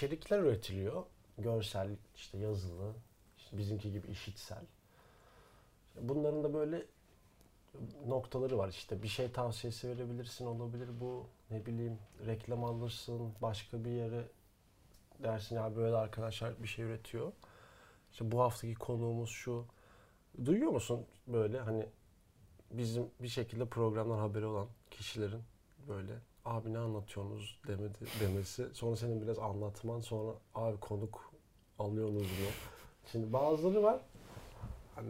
içerikler üretiliyor. Görsel, işte yazılı, işte bizimki gibi işitsel. Bunların da böyle noktaları var işte bir şey tavsiyesi verebilirsin olabilir bu ne bileyim reklam alırsın başka bir yere dersin ya böyle arkadaşlar bir şey üretiyor. İşte bu haftaki konuğumuz şu. Duyuyor musun böyle hani bizim bir şekilde programdan haberi olan kişilerin böyle abi ne anlatıyorsunuz demedi, demesi. Sonra senin biraz anlatman sonra abi konuk alıyorsunuz mu? Şimdi bazıları var hani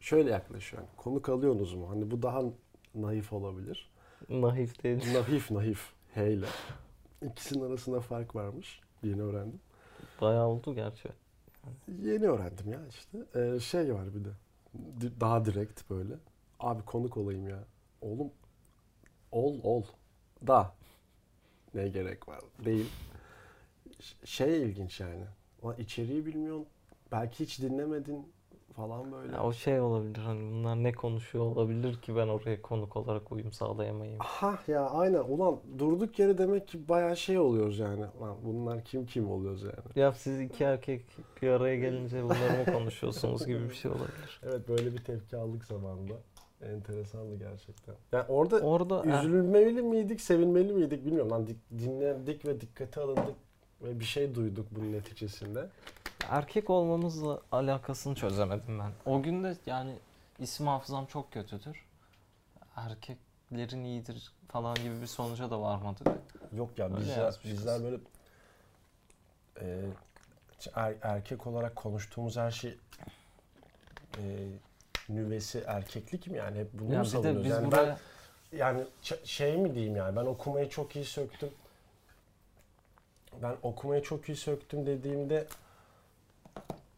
şöyle yaklaşıyor. Yani, konuk alıyorsunuz mu? Hani bu daha naif olabilir. Naif değil. Naif naif. Heyle. İkisinin arasında fark varmış. Yeni öğrendim. Bayağı oldu gerçi. Yeni öğrendim ya işte. Ee, şey var bir de. Daha direkt böyle. Abi konuk olayım ya. Oğlum ol ol. Da. Ne gerek var? Değil. Şey ilginç yani. Ulan içeriği bilmiyorsun. Belki hiç dinlemedin falan böyle. Ya o şey olabilir hani bunlar ne konuşuyor olabilir ki ben oraya konuk olarak uyum sağlayamayayım. Ha ya aynen. Ulan durduk yere demek ki bayağı şey oluyoruz yani. Ulan bunlar kim kim oluyoruz yani. Ya siz iki erkek bir araya gelince bunları mı konuşuyorsunuz gibi bir şey olabilir. Evet böyle bir tepki aldık zamanında. Enteresandı gerçekten. Yani orada Orada üzülmeli miydik, sevinmeli miydik bilmiyorum. Lan dik- dinlendik ve dikkate alındık ve bir şey duyduk bunun neticesinde. erkek olmamızla alakasını çözemedim ben. O gün de yani isim hafızam çok kötüdür. Erkeklerin iyidir falan gibi bir sonuca da varmadık. Yok ya Öyle bizler, bizler böyle e, er- erkek olarak konuştuğumuz her şey e, nüvesi erkeklik mi yani hep bunu Ya mu savunuyoruz? biz yani buraya ben yani şey mi diyeyim yani ben okumayı çok iyi söktüm. Ben okumayı çok iyi söktüm dediğimde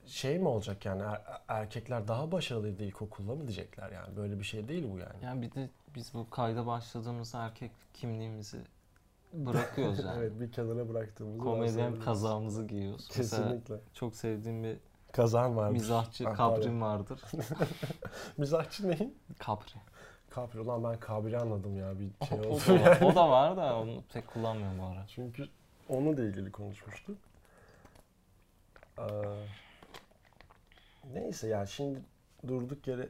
şey mi olacak yani er- erkekler daha başarılıydı ilkokulda mı diyecekler yani böyle bir şey değil bu yani. yani bir de biz bu kayda başladığımızda erkek kimliğimizi bırakıyoruz yani. evet bir kenara bıraktığımızı Komedyen kazağımızı giyiyoruz. Mesela Kesinlikle. çok sevdiğim bir Kazan var. mizahçı Ah, Kabrim vardır. Mizahçı neyin? Kabri. Kabri. Ulan ben kabri anladım ya bir şey o, oldu. da var, o da var da onu pek kullanmıyorum bu ara. Çünkü onunla ilgili konuşmuştuk. Ee, neyse ya şimdi durduk yere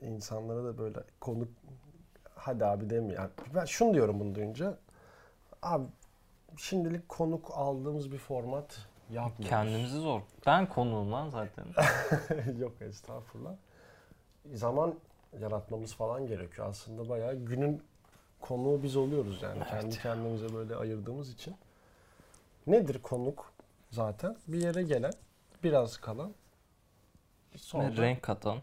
insanlara da böyle konuk hadi abi demiyor. Yani ben şunu diyorum bunu duyunca. Abi şimdilik konuk aldığımız bir format yapmıyoruz. Kendimizi zor. Ben konuğum lan zaten. Yok estağfurullah. Zaman yaratmamız falan gerekiyor. Aslında bayağı günün konuğu biz oluyoruz yani. Evet. Kendi kendimize böyle ayırdığımız için. Nedir konuk zaten? Bir yere gelen, biraz kalan, sonra renk katan.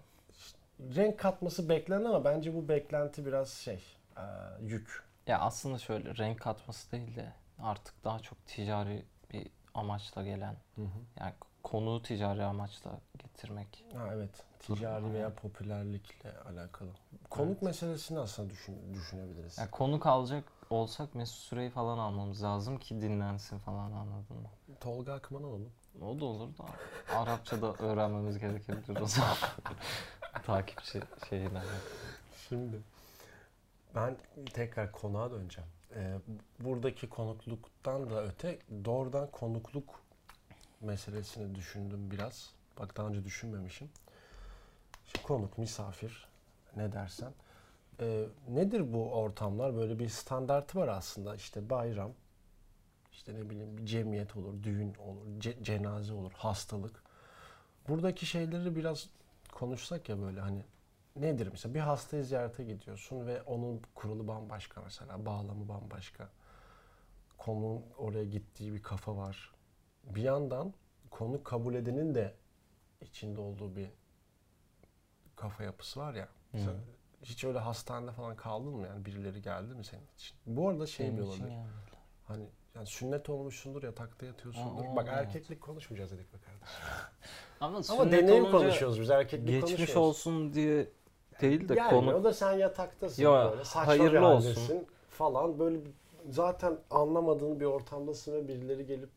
renk katması beklenen ama bence bu beklenti biraz şey, e, yük. Ya aslında şöyle renk katması değil de artık daha çok ticari bir amaçla gelen. Yani konuğu ticari amaçla getirmek. Ha evet, ticari veya popülerlikle alakalı. Konuk Evet. meselesini aslında düşün, düşünebiliriz. Yani konuk alacak olsak Mesut Süreyi falan almamız lazım ki dinlensin falan anladın mı? Tolga Akman alalım. O da olur da Arapça da öğrenmemiz gerekebilir o zaman. Takipçi şeyinden. Şimdi ben tekrar konuğa döneceğim. Ee, buradaki konukluktan da öte doğrudan konukluk meselesini düşündüm biraz. Bak daha önce düşünmemişim. Şimdi konuk, misafir ne dersen. Ee, nedir bu ortamlar? Böyle bir standartı var aslında. İşte bayram, işte ne bileyim bir cemiyet olur, düğün olur, ce- cenaze olur, hastalık. Buradaki şeyleri biraz konuşsak ya böyle hani nedir mesela bir hastayı ziyarete gidiyorsun ve onun kuralı bambaşka mesela bağlamı bambaşka. Konunun oraya gittiği bir kafa var. Bir yandan konu kabul edenin de içinde olduğu bir kafa yapısı var ya. Hı. Sen hiç öyle hastanede falan kaldın mı yani birileri geldi mi senin için? Bu arada şey Benim bir için olabilir. yani. Hani yani sünnet olmuşsundur yatakta yatıyorsundur. Aa, Bak evet. erkeklik konuşmayacağız dedik be kardeşim. Ama, Ama deneyim olunca konuşuyoruz biz erkeklik Geçmiş konuşmuyoruz. olsun diye değil de Yani konu o da sen yataktasın Yo, böyle hayırlı olsun. falan böyle zaten anlamadığın bir ortamdasın ve birileri gelip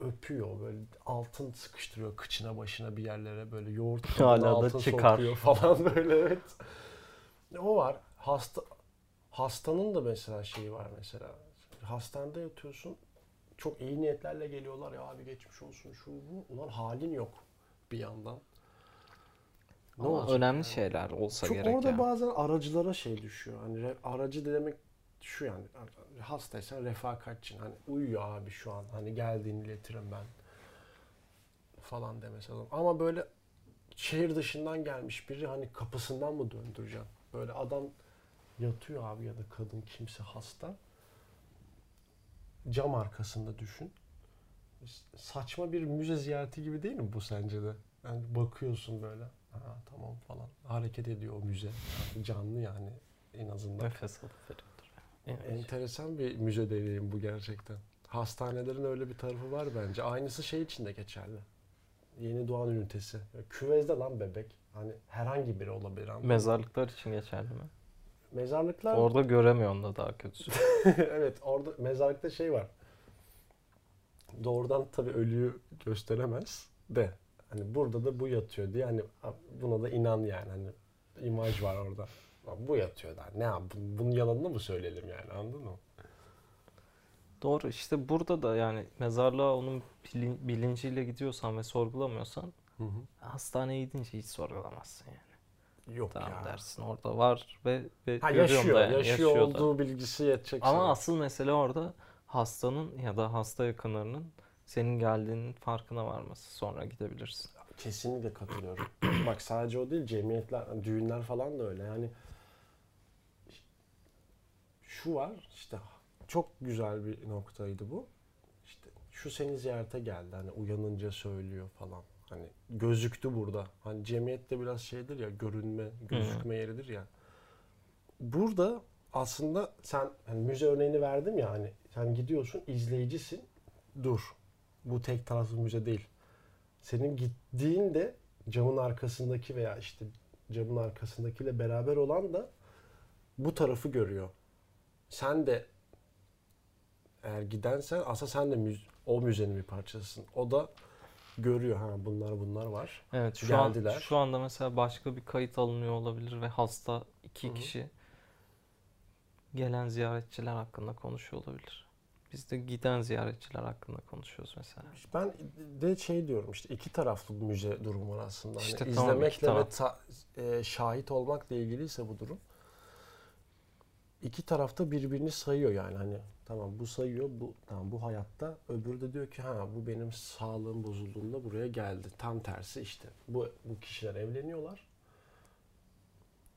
öpüyor böyle altın sıkıştırıyor kıçına başına bir yerlere böyle yoğurt Hala da altın çıkar. sokuyor falan böyle evet. O var. Hasta hastanın da mesela şeyi var mesela. Hastanede yatıyorsun. çok iyi niyetlerle geliyorlar ya abi geçmiş olsun şu bu. Ulan halin yok bir yandan. Ne olacak önemli yani? şeyler olsa Çok gerek orada ya. bazen aracılara şey düşüyor. Hani re- aracı demek şu yani hastaysan refakatçin. Hani uyuyor abi şu an. Hani geldiğini iletirim ben falan demesi lazım. Ama böyle şehir dışından gelmiş biri hani kapısından mı döndüreceğim? Böyle adam yatıyor abi ya da kadın kimse hasta. Cam arkasında düşün. Saçma bir müze ziyareti gibi değil mi bu sence de? Yani bakıyorsun böyle. Ha, tamam falan. Hareket ediyor o müze. Yani canlı yani en azından. Nefes alıp veriyordur. Yani. Enteresan bir müze deneyim bu gerçekten. Hastanelerin öyle bir tarafı var bence. Aynısı şey için de geçerli. Yeni doğan ünitesi. Küvezde lan bebek. Hani herhangi biri olabilir ama. Mezarlıklar için geçerli mi? Mezarlıklar Orada göremiyorsun da daha kötüsü. evet orada mezarlıkta şey var. Doğrudan tabii ölüyü gösteremez de hani burada da bu yatıyor diye hani buna da inan yani hani imaj var orada. Bu yatıyor da ne yap bunun yalanını mı söyleyelim yani anladın mı? Doğru işte burada da yani mezarlığa onun bilin- bilinciyle gidiyorsan ve sorgulamıyorsan Hı hı. hastaneye gidince hiç sorgulamazsın yani. Yok Tamam ya. dersin orada var ve, ve Ha yaşıyor, da yani, yaşıyor, da. olduğu bilgisi yetecek Ama sana. asıl mesele orada hastanın ya da hasta yakınlarının senin geldiğinin farkına varması. Sonra gidebilirsin. Kesinlikle katılıyorum. Bak sadece o değil, cemiyetler, düğünler falan da öyle. Yani şu var, işte çok güzel bir noktaydı bu. İşte şu seni ziyarete geldi, hani uyanınca söylüyor falan. Hani gözüktü burada. Hani cemiyette biraz şeydir ya, görünme, gözükme yeridir ya. Burada aslında sen hani müze örneğini verdim ya hani sen gidiyorsun izleyicisin. Dur. Bu tek taraflı müze değil. Senin gittiğinde camın arkasındaki veya işte camın arkasındakiyle beraber olan da bu tarafı görüyor. Sen de eğer gidensen aslında sen de müze, o müzenin bir parçasısın. O da görüyor ha bunlar bunlar var. Evet şu Geldiler. an şu anda mesela başka bir kayıt alınıyor olabilir ve hasta iki Hı hı. kişi gelen ziyaretçiler hakkında konuşuyor olabilir. Biz de giden ziyaretçiler hakkında konuşuyoruz mesela. Ben de şey diyorum işte iki taraflı bir müze durumu var aslında. Hani İşte tamam, izlemekle ve ta- e, şahit olmakla ilgiliyse bu durum. İki tarafta birbirini sayıyor yani hani tamam bu sayıyor bu tamam bu hayatta öbürü de diyor ki ha bu benim sağlığım bozulduğunda buraya geldi. Tam tersi işte bu bu kişiler evleniyorlar.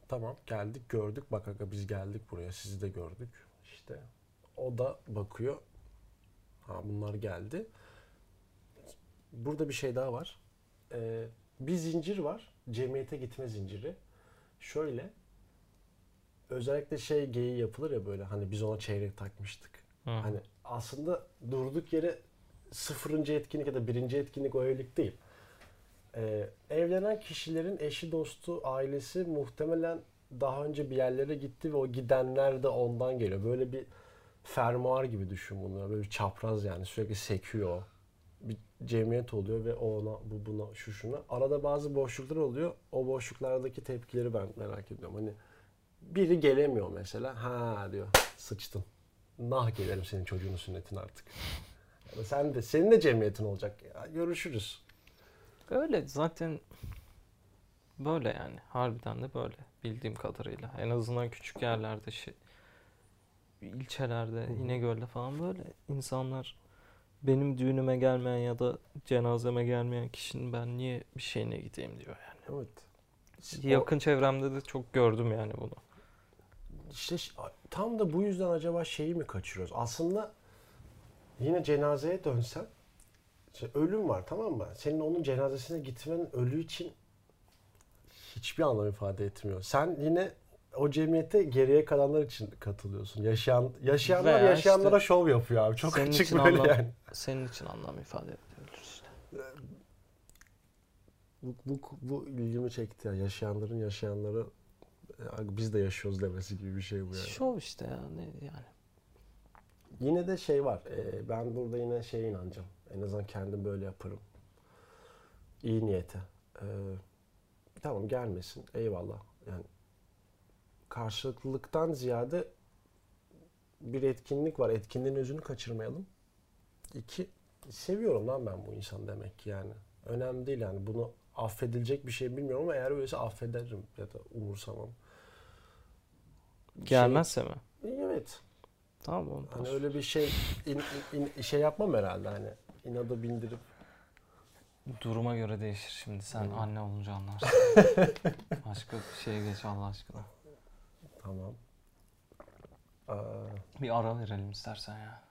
Tamam geldik gördük bak aga biz geldik buraya sizi de gördük. İşte o da bakıyor. Ha bunlar geldi. Burada bir şey daha var. Ee, bir zincir var. Cemiyete gitme zinciri. Şöyle özellikle şey geyiği yapılır ya böyle hani biz ona çeyrek takmıştık. Hı. Hani aslında durduk yere sıfırıncı etkinlik ya da birinci etkinlik o evlilik değil. Ee, evlenen kişilerin eşi, dostu, ailesi muhtemelen daha önce bir yerlere gitti ve o gidenler de ondan geliyor. Böyle bir fermuar gibi düşün bunu. Böyle çapraz yani sürekli sekiyor. Bir cemiyet oluyor ve o ona, bu buna, şu şuna. Arada bazı boşluklar oluyor. O boşluklardaki tepkileri ben merak ediyorum. Hani biri gelemiyor mesela. Ha diyor sıçtın. Nah gelirim senin çocuğunun sünnetine artık. Ya da sen de senin de cemiyetin olacak. Ya, görüşürüz. Öyle zaten böyle yani. Harbiden de böyle bildiğim kadarıyla. En azından küçük yerlerde şey ilçelerde. İnegöl'de falan böyle insanlar benim düğünüme gelmeyen ya da cenazeme gelmeyen kişinin ben niye bir şeyine gideyim diyor yani. Evet. Yakın çevremde de çok gördüm yani bunu. İşte tam da bu yüzden acaba şeyi mi kaçırıyoruz? Aslında yine cenazeye dönsen işte ölüm var tamam mı? Senin onun cenazesine gitmenin ölü için hiçbir anlam ifade etmiyor. Sen yine o cemiyete geriye kalanlar için katılıyorsun. Yaşayan yaşayanlar Veya yaşayanlara işte şov yapıyor abi. Çok senin açık için böyle anlam- yani. Senin için anlam ifade edebilir işte. Bu, bu, bu ilgimi çekti ya. Yaşayanların yaşayanlara "Ya biz de yaşıyoruz demesi gibi bir şey bu yani. Şov işte yani yani. Yine de şey var. e, ben burada yine şeye inanacağım. En azından kendim böyle yaparım. İyi niyete. E, tamam gelmesin. Eyvallah. Yani karşılıklılıktan ziyade bir etkinlik var. Etkinliğin özünü kaçırmayalım. İki, seviyorum lan ben bu insan demek ki yani. Önemli değil yani. Bunu affedilecek bir şey bilmiyorum ama eğer öyleyse affederim ya da umursamam. Gelmezse mi? Şey- evet. Tamam oğlum. Hani öyle bir şey in- in- şey yapmam herhalde hani inadı bindirip Duruma göre değişir şimdi. Sen Hmm. anne olunca anlarsın. Başka bir şeye geç Allah aşkına. Tamam. Aa, Bir ara verelim istersen ya.